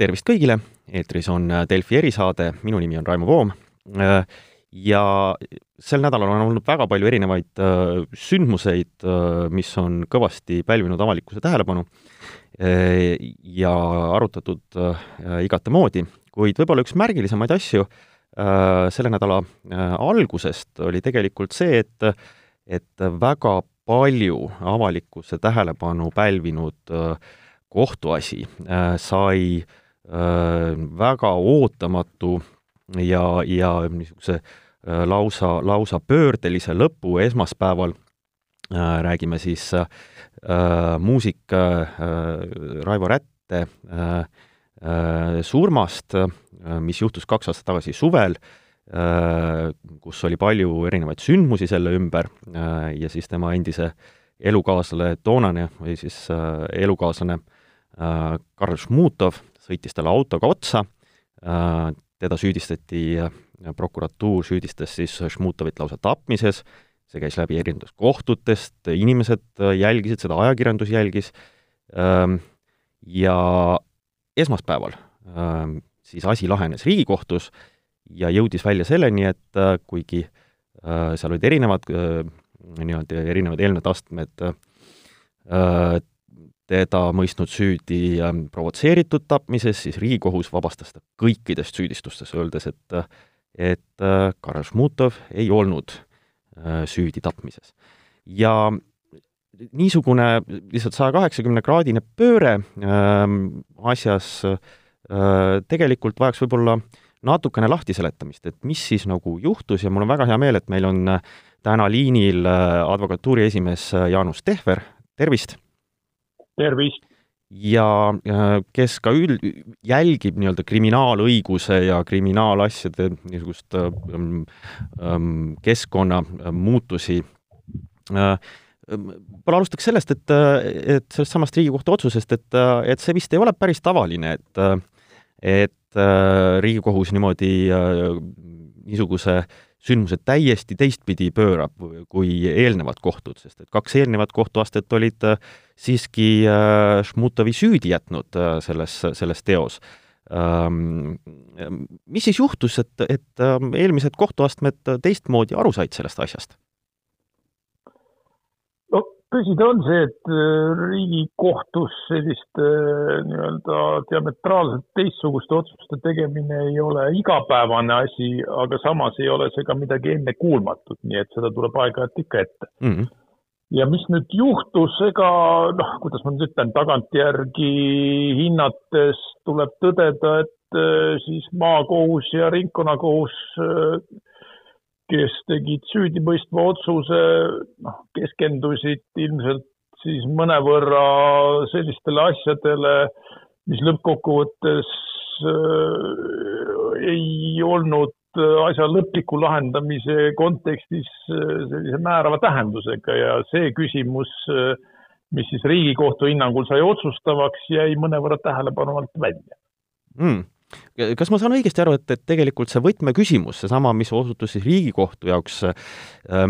tervist kõigile, eetris on äh, Delfi erisaade, minu nimi on Raimo Voom äh, ja sel nädalal on olnud väga palju erinevaid äh, sündmuseid, mis on kõvasti pälvinud avalikkuse tähelepanu ja arutatud igate moodi, kuid võib-olla üks märgilisemaid asju selle nädala algusest oli tegelikult see, et et väga palju avalikkuse tähelepanu pälvinud kohtuasi sai Äh, väga ootamatu ja, ja niisuguse äh, lausa, lausa pöördelise lõpu esmaspäeval äh, räägime siis äh, muusik äh, Raivo Rätte äh, surmast, mis juhtus kaks aastat tagasi suvel, kus oli palju erinevaid sündmusi selle ümber ja siis tema endise elukaaslane, toonane või siis elukaaslane Karl Šmutov sõitis talle autoga otsa, äh, teda süüdistati, prokuratuur süüdistas siis Šmutovit lausa tapmises, see käis läbi erinevatest kohtutest, inimesed jälgisid seda, ajakirjandus jälgis, ähm, ja esmaspäeval ähm, siis asi lahenes Riigikohtus ja jõudis välja selleni, et äh, kuigi äh, seal olid erinevad nii-öelda erinevad eelnevad astmed teda mõistnud süüdi provotseeritud tapmises, siis Riigikohus vabastas ta kõikidest süüdistustest, öeldes, et et äh, Karl Šmutov ei olnud äh, süüdi tapmises. ja niisugune lihtsalt saja kaheksakümne kraadine pööre äh, asjas äh, tegelikult vajaks võib-olla natukene lahtiseletamist, et mis siis nagu juhtus ja mul on väga hea meel, et meil on äh, täna liinil advokatuuri esimees Jaanus Tehver, tervist! Tervist! ja kes ka üld, jälgib nii-öelda kriminaalõiguse ja kriminaalasjade niisugust ähm, keskkonna äh, muutusi äh,, võib-olla alustaks sellest, et, et sellest samast Riigikohtu otsusest, et, et see vist ei ole päris tavaline, et et äh, Riigikohus niimoodi äh, niisuguse äh, sündmused täiesti teistpidi pöörab kui eelnevad kohtud, sest et kaks eelnevat kohtuastet olid äh, siiski äh, Šmutovi süüdi jätnud äh, selles, selles teos. Ähm, mis siis juhtus, et, et eelmised kohtuastmed teistmoodi aru said sellest asjast? Tõsi ta on see, et äh, Riigikohtus selliste äh, nii-öelda diametraalselt teistsuguste otsuste tegemine ei ole igapäevane asi, aga samas ei ole see ka midagi ennekuulmatut, nii et seda tuleb aeg-ajalt ikka ette mm. -hmm. ja mis nüüd juhtus, ega noh, kuidas ma nüüd ütlen, tagantjärgi hinnates tuleb tõdeda, et äh, siis maakohus ja ringkonnakohus kes tegid süüdimõistva otsuse, noh, keskendusid ilmselt siis mõnevõrra sellistele asjadele, mis lõppkokkuvõttes äh, ei olnud asja lõpliku lahendamise kontekstis äh, sellise määrava tähendusega. Ja see küsimus, äh, mis siis Riigikohtu hinnangul sai otsustavaks, jäi mõnevõrra tähelepanu alt välja. Mm kas ma saan õigesti aru, et, et tegelikult see võtmeküsimus, seesama, mis osutus siis Riigikohtu jaoks äh,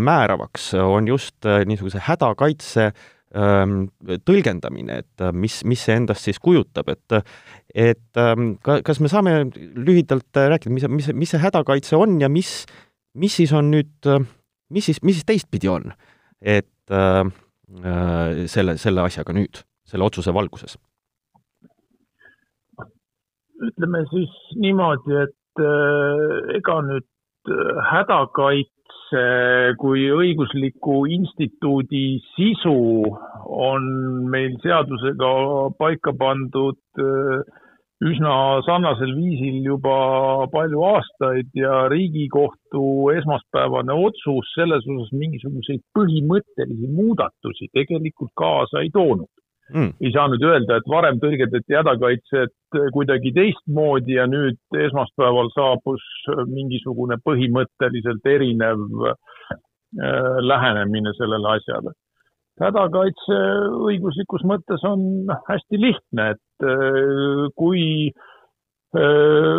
määravaks, on just äh, niisuguse hädakaitse ähm, tõlgendamine, et äh, mis, mis see endast siis kujutab, et et ähm, ka, kas me saame lühidalt rääkida, mis, mis, mis see hädakaitse on ja mis, mis siis on nüüd, mis siis, mis siis teistpidi on? et äh, selle, selle asjaga nüüd, selle otsuse valguses ütleme siis niimoodi, et äh, ega nüüd äh, hädakaitse kui õigusliku instituudi sisu on meil seadusega paika pandud äh, üsna sarnasel viisil juba palju aastaid ja Riigikohtu esmaspäevane otsus selles osas mingisuguseid põhimõttelisi muudatusi tegelikult kaasa ei toonud mm.. ei saa nüüd öelda, et varem tõlgendati hädakaitset kuidagi teistmoodi ja nüüd esmaspäeval saabus mingisugune põhimõtteliselt erinev äh, lähenemine sellele asjale. hädakaitse õiguslikus mõttes on hästi lihtne, et äh, kui äh,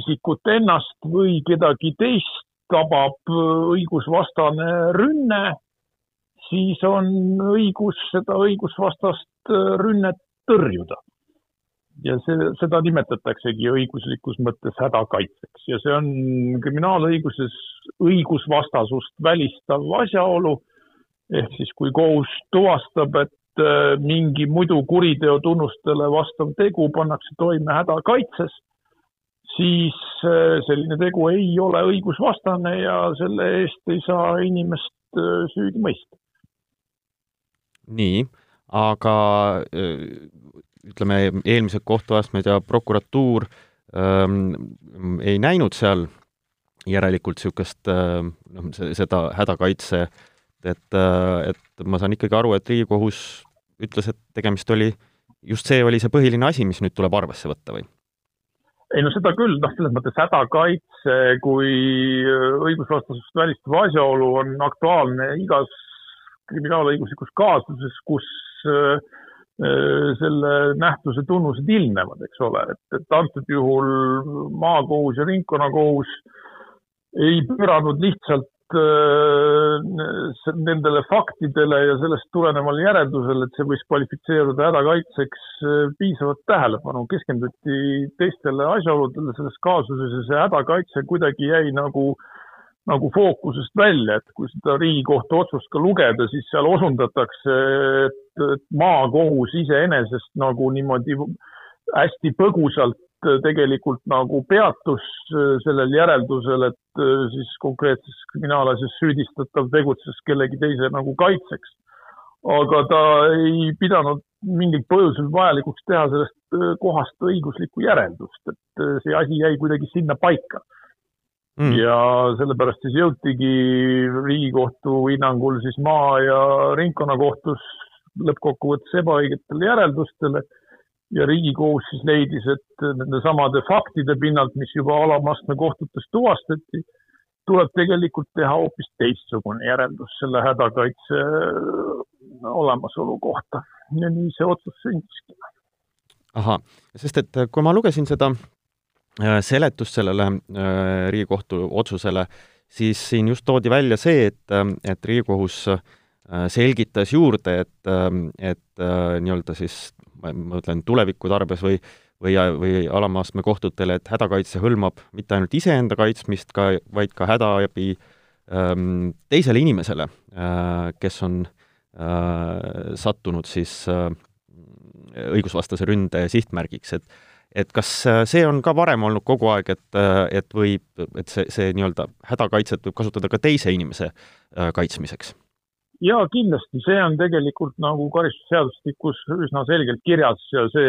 isikut ennast või kedagi teist tabab õigusvastane rünne, siis on õigus seda õigusvastast äh, rünnet tõrjuda. ja see, seda nimetataksegi õiguslikus mõttes hädakaitseks ja see on kriminaalõiguses õigusvastasust välistav asjaolu. ehk siis, kui kohus tuvastab, et äh, mingi muidu kuriteo tunnustele vastav tegu pannakse toime hädakaitses, siis äh, selline tegu ei ole õigusvastane ja selle eest ei saa inimest süüdi mõista. Nii, aga ütleme, eelmised kohtuastmed ja prokuratuur ähm, ei näinud seal järelikult niisugust ähm, noh, seda hädakaitse, et, äh, et ma saan ikkagi aru, et Riigikohus ütles, et tegemist oli, just see oli see põhiline asi, mis nüüd tuleb arvesse võtta või? ei no seda küll, noh, selles mõttes hädakaitse kui õigusvastasust välistav asjaolu on aktuaalne igas kriminaalõiguslikus kaasuses, kus äh, Äh, selle nähtuse tunnused ilmnevad, eks ole, et, et antud juhul maakohus ja ringkonnakohus ei pööranud lihtsalt äh, nendele faktidele ja sellest tulenevale järeldusele, et see võis kvalifitseeruda hädakaitseks äh, piisavat tähelepanu, keskenduti teistele asjaoludele selles kaasuses ja see hädakaitse kuidagi jäi nagu äh, nagu fookusest välja, et kui seda Riigikohtu otsust ka lugeda, siis seal osundatakse, et, maakohus iseenesest nagu niimoodi hästi põgusalt tegelikult nagu peatus sellel järeldusel, et siis konkreetses kriminaalasjas süüdistatav tegutses kellegi teise nagu kaitseks. aga ta ei pidanud mingil põhjusel vajalikuks teha sellest kohast õiguslikku järeldust, et see asi jäi kuidagi sinna paika mm. ja sellepärast siis jõutigi Riigikohtu hinnangul siis maa- ja ringkonnakohtus lõppkokkuvõttes ebaõigetele järeldustele ja Riigikohus siis leidis, et nende samade faktide pinnalt, mis juba alamastme kohtutes tuvastati, tuleb tegelikult teha hoopis teistsugune järeldus selle hädakaitse olemasolu kohta ja nii see otsus sündiski. ahah, sest et kui ma lugesin seda Äh, seletust sellele äh, Riigikohtu otsusele, siis siin just toodi välja see, et, äh, et Riigikohus selgitas juurde, et, et nii-öelda siis ma mõtlen tuleviku tarbes või või, või alama astme kohtutele, et hädakaitse hõlmab mitte ainult iseenda kaitsmist ka, vaid ka hädaabi ähm, teisele inimesele äh,, kes on äh, sattunud siis äh, õigusvastase ründe sihtmärgiks, et et kas äh, see on ka varem olnud kogu aeg, et, äh, et võib, et see, see nii-öelda hädakaitset võib kasutada ka teise inimese äh, kaitsmiseks? jaa, kindlasti, see on tegelikult nagu karistusseadustikus üsna selgelt kirjas ja see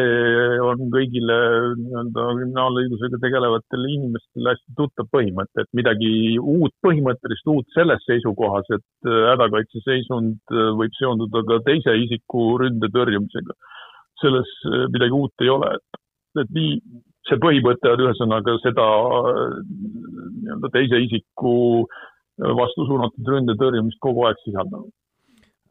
on kõigile nii-öelda kriminaalõigusega tegelevatele inimestele hästi tuttav põhimõte, et midagi uut, põhimõttelist uut selles seisukohas, et hädakaitseseisund võib seonduda ka teise isiku ründe tõrjumisega. selles midagi uut ei ole, et et nii, see põhimõte on ühesõnaga seda nii-öelda teise isiku vastu suunatud ründe tõrjumist kogu aeg sisaldanud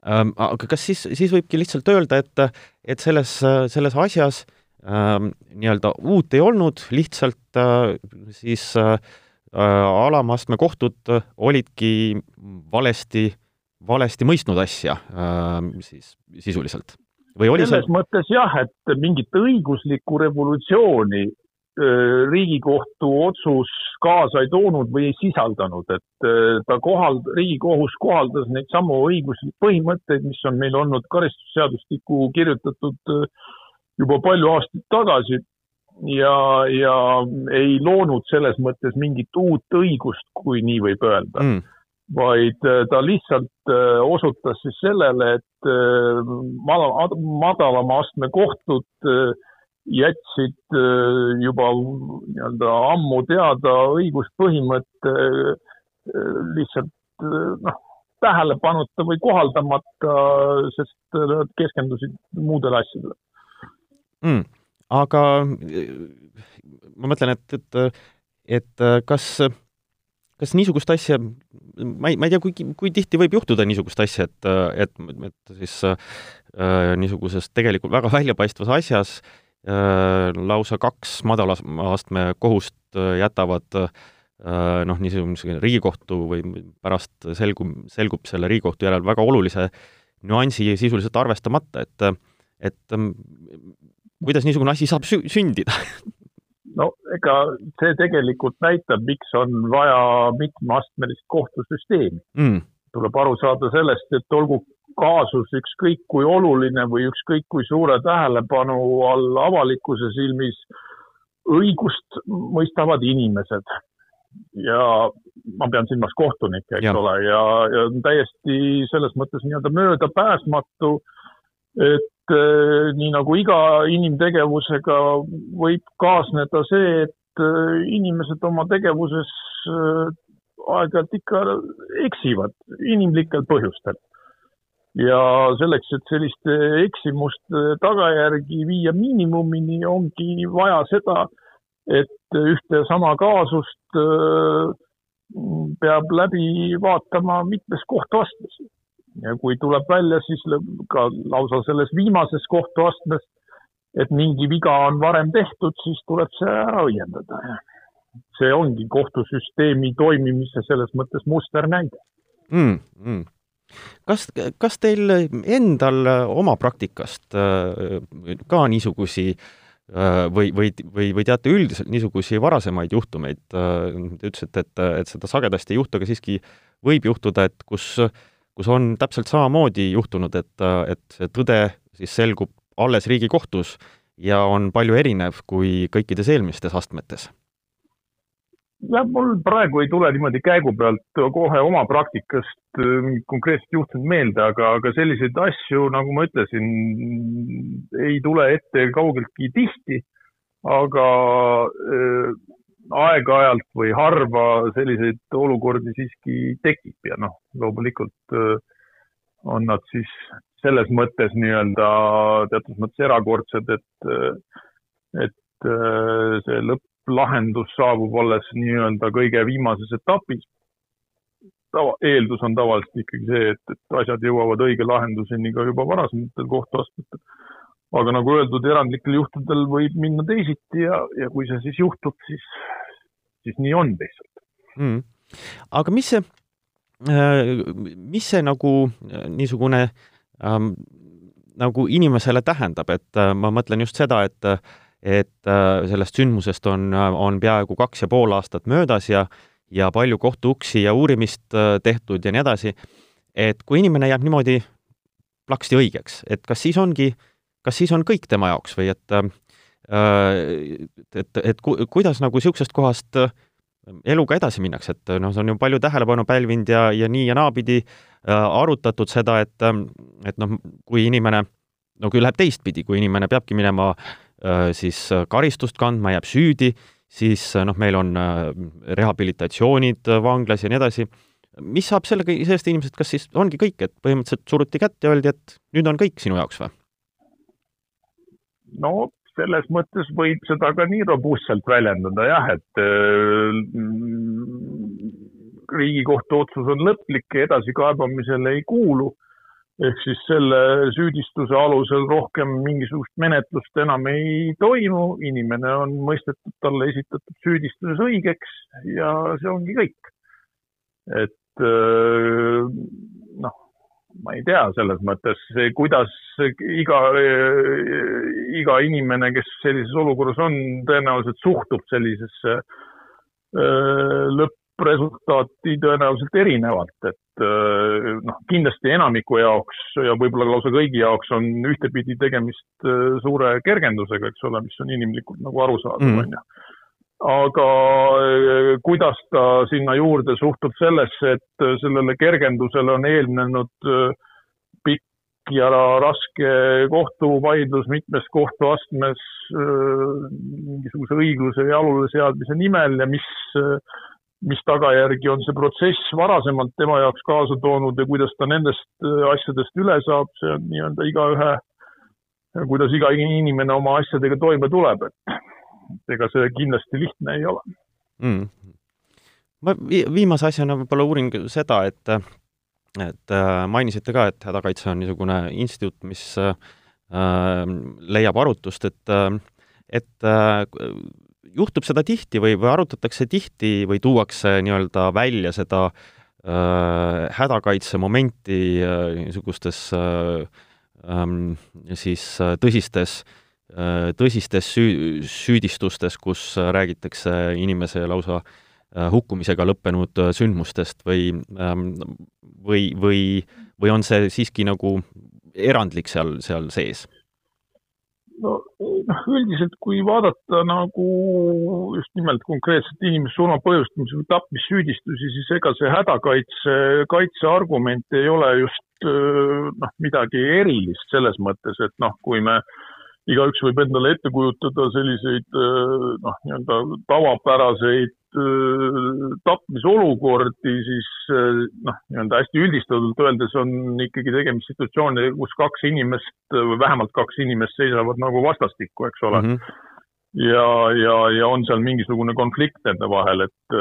ähm,. aga kas siis, siis võibki lihtsalt öelda, et, et selles, selles asjas ähm, nii-öelda uut ei olnud, lihtsalt äh, siis äh, alama astme kohtud olidki valesti, valesti mõistnud asja äh, siis sisuliselt? Või oli selles see... mõttes jah, et mingit õiguslikku revolutsiooni Riigikohtu otsus kaasa ei toonud või ei sisaldanud, et ta kohald-, Riigikohus kohaldas neid samu õiguslikke põhimõtteid, mis on meil olnud karistusseadustikku kirjutatud juba palju aastaid tagasi ja, ja ei loonud selles mõttes mingit uut õigust, kui nii võib öelda. Mm vaid äh, ta lihtsalt äh, osutas siis sellele, et äh, madalama astme kohtud jätsid juba nii-öelda ammu teada õiguspõhimõtte lihtsalt noh, tähelepanuta või kohaldamata, sest nad keskendusid muudele asjadele mm,. aga ma mõtlen, et, et, et kas kas niisugust asja, ma ei, ma ei tea, kui, kui tihti võib juhtuda niisugust asja, et, et, et siis äh, niisuguses tegelikult väga väljapaistvas asjas äh, lausa kaks madala astme kohust äh, jätavad äh, noh, niisuguse Riigikohtu või pärast selgub, selgub selle Riigikohtu järel väga olulise nüansi sisuliselt arvestamata, et et kuidas niisugune asi saab sü sündida no ega see tegelikult näitab, miks on vaja mitmeastmelist kohtusüsteemi mm.. tuleb aru saada sellest, et olgu kaasus ükskõik kui oluline või ükskõik kui suure tähelepanu all avalikkuse silmis, õigust mõistavad inimesed. ja ma pean silmas kohtunikke, eks ja. ole, ja, ja täiesti selles mõttes nii-öelda möödapääsmatu, et nii nagu iga inimtegevusega võib kaasneda see, et eh, inimesed oma tegevuses eh, aeg-ajalt ikka eksivad inimlikel põhjustel ja selleks, et selliste eksimuste tagajärgi viia miinimumini, ongi vaja seda, et ühte sama kaasust äh, peab läbi vaatama mitmes kohtuastmes. Ja kui tuleb välja siis ka lausa selles viimases kohtuastmes, et mingi viga on varem tehtud, siis tuleb see ära õiendada. see ongi kohtusüsteemi toimimise selles mõttes musternäide mm,. Mm kas, kas teil endal oma praktikast äh, ka niisugusi äh, või, või, või, või teate üldiselt niisugusi varasemaid juhtumeid, äh, te ütlesite, et, et seda sagedasti ei juhtu, aga siiski võib juhtuda, et kus, kus on täpselt samamoodi juhtunud, et, et see tõde siis selgub alles Riigikohtus ja on palju erinev kui kõikides eelmistes astmetes jah, mul praegu ei tule niimoodi käigu pealt kohe oma praktikast äh, konkreetset juhtumit meelde, aga, aga selliseid asju, nagu ma ütlesin, ei tule ette kaugeltki tihti. aga äh, aeg-ajalt või harva selliseid olukordi siiski tekib ja noh, loomulikult äh, on nad siis selles mõttes nii-öelda teatud mõttes erakordsed, et, äh, et äh, see lõpp lahendus saabub alles nii-öelda kõige viimases etapis. tava, eeldus on tavaliselt ikkagi see, et, et asjad jõuavad õige lahenduseni ka juba varasematel kohtuastmetel. Aga nagu öeldud, erandlikel juhtudel võib minna teisiti ja, ja kui see siis juhtub, siis, siis nii on lihtsalt. Mm.. aga mis see, äh, mis see nagu äh, niisugune ähm, nagu inimesele tähendab, et äh, ma mõtlen just seda, et et äh, sellest sündmusest on, on peaaegu kaks ja pool aastat möödas ja ja palju kohtuuksi ja uurimist äh, tehtud ja nii edasi, et kui inimene jääb niimoodi plaksti õigeks, et kas siis ongi, kas siis on kõik tema jaoks või et äh, et, et ku, kuidas nagu niisugusest kohast eluga edasi minnakse, et noh, see on ju palju tähelepanu pälvinud ja, ja nii ja naapidi arutatud seda, et et noh, kui inimene, no kui läheb teistpidi, kui inimene peabki minema äh, Äh, siis äh, karistust kandma, jääb süüdi, siis äh, noh, meil on rehabilitatsioonid vanglas ja nii edasi. mis saab sellega, sellest inimesest, kas siis ongi kõik, et põhimõtteliselt suruti kätt ja öeldi, et nüüd on kõik sinu jaoks või? No selles mõttes võib seda ka nii robustselt väljendada jah, et äh, riigikohtu otsus on lõplik ja edasikaebamisele ei kuulu ehk siis selle süüdistuse alusel rohkem mingisugust menetlust enam ei toimu, inimene on mõistetud talle esitatud süüdistuses õigeks ja see ongi kõik. et äh, ma ei tea, selles mõttes, kuidas iga, iga inimene, kes sellises olukorras on, tõenäoliselt suhtub sellisesse äh, lõpp, resultaati tõenäoliselt erinevalt, et äh, noh, kindlasti enamiku jaoks ja võib-olla lausa kõigi jaoks on ühtepidi tegemist äh, suure kergendusega, eks ole, mis on inimlikult nagu arusaadav, mm. on ju. Aga äh, kuidas ta sinna juurde suhtub sellesse, et sellele kergendusele on eelnenud pikk ja raske kohtuvaidlus mitmes kohtuastmes mingisuguse õigluse jalule seadmise nimel ja mis mis tagajärgi on see protsess varasemalt tema jaoks kaasa toonud ja kuidas ta nendest äh, asjadest üle saab, see on nii-öelda igaühe, kuidas iga inimene oma asjadega toime tuleb, et ega see kindlasti lihtne ei ole. Mm.. ma viimase asjana võib-olla uurin seda, et et äh, mainisite ka, et hädakaitse on niisugune instituut, mis äh, leiab arutust, et äh, et äh, juhtub seda tihti või, või arutatakse tihti või tuuakse nii-öelda välja seda äh, hädakaitse momenti äh, niisugustes äh, ähm, siis äh, tõsistes tõsistes süü-, süüdistustes, kus räägitakse inimese lausa hukkumisega lõppenud sündmustest või, ähm, või, või, või on see siiski nagu erandlik seal, seal sees? no noh, üldiselt kui vaadata nagu just nimelt konkreetselt inimese surma põhjustamise või tapmissüüdistusi, siis ega see hädakaitse, kaitseargument ei ole just noh, midagi erilist selles mõttes, et noh, kui me igaüks võib endale ette kujutada selliseid noh, nii-öelda tavapäraseid tapmisolukordi, siis noh, nii-öelda hästi üldistatult öeldes on ikkagi tegemist situatsioonidega, kus kaks inimest või vähemalt kaks inimest seisavad nagu vastastikku, eks ole mm. -hmm. ja, ja, ja on seal mingisugune konflikt nende vahel, et,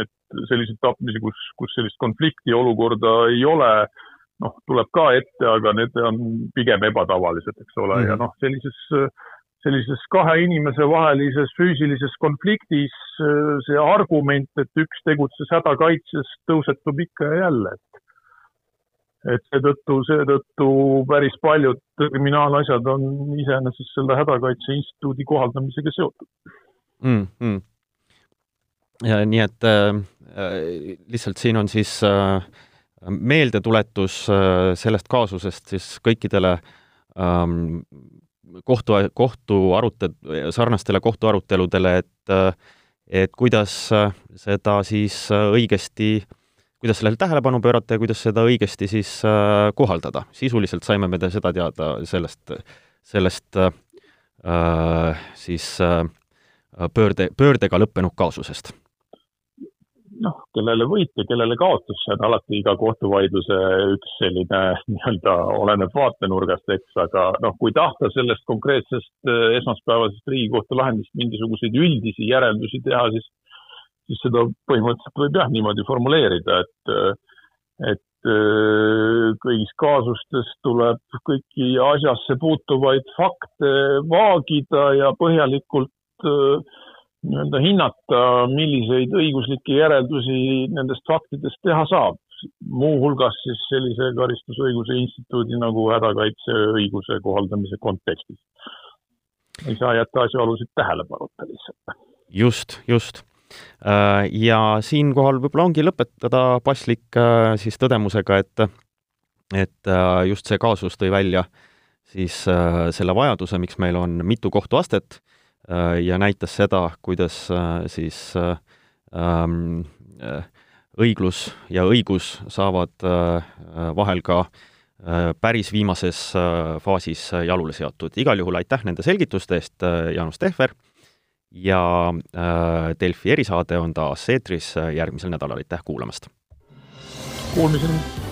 et selliseid tapmisi, kus, kus sellist konflikti olukorda ei ole, noh, tuleb ka ette, aga need on pigem ebatavalised, eks ole mm, -hmm. ja noh, sellises sellises kahe inimese vahelises füüsilises konfliktis see argument, et üks tegutses hädakaitses, tõusetub ikka ja jälle, et et seetõttu, seetõttu päris paljud kriminaalasjad on iseenesest selle hädakaitse instituudi kohaldamisega seotud mm. -hmm. Ja, nii et äh, lihtsalt siin on siis äh, meeldetuletus äh, sellest kaasusest siis kõikidele ähm, kohtu, kohtuarutel-, sarnastele kohtuaruteludele, et et kuidas seda siis õigesti, kuidas sellele tähelepanu pöörata ja kuidas seda õigesti siis kohaldada. sisuliselt saime me seda teada sellest, sellest äh, siis äh, pöörde, pöördega lõppenud kaasusest noh, kellele võit ja kellele kaotus, see on alati iga kohtuvaidluse üks selline nii-öelda, oleneb vaatenurgast, eks, aga noh, kui tahta sellest konkreetsest äh, esmaspäevasest Riigikohtu lahendist mingisuguseid üldisi järeldusi teha, siis, siis seda põhimõtteliselt võib jah niimoodi formuleerida, et, äh, et äh, kõigis kaasustes tuleb kõiki asjasse puutuvaid fakte vaagida ja põhjalikult nii-öelda hinnata, milliseid õiguslikke järeldusi nendest faktidest teha saab, muuhulgas siis sellise karistusõiguse instituudi nagu hädakaitseõiguse kohaldamise kontekstis. ei saa jätta asjaolusid tähelepanuta lihtsalt. just, just. Äh, ja siinkohal võib-olla ongi lõpetada paslik äh, siis tõdemusega, et et äh, just see kaasus tõi välja siis selle vajaduse, miks meil on mitu kohtuastet ja näitas seda, kuidas äh, siis äh, ähm, õiglus ja õigus saavad vahel ka päris viimases faasis jalule seatud. igal juhul aitäh nende selgituste eest, Jaanus Tehver, ja Delfi erisaade on taas eetris järgmisel nädalal, aitäh kuulamast! Kuulmiseni!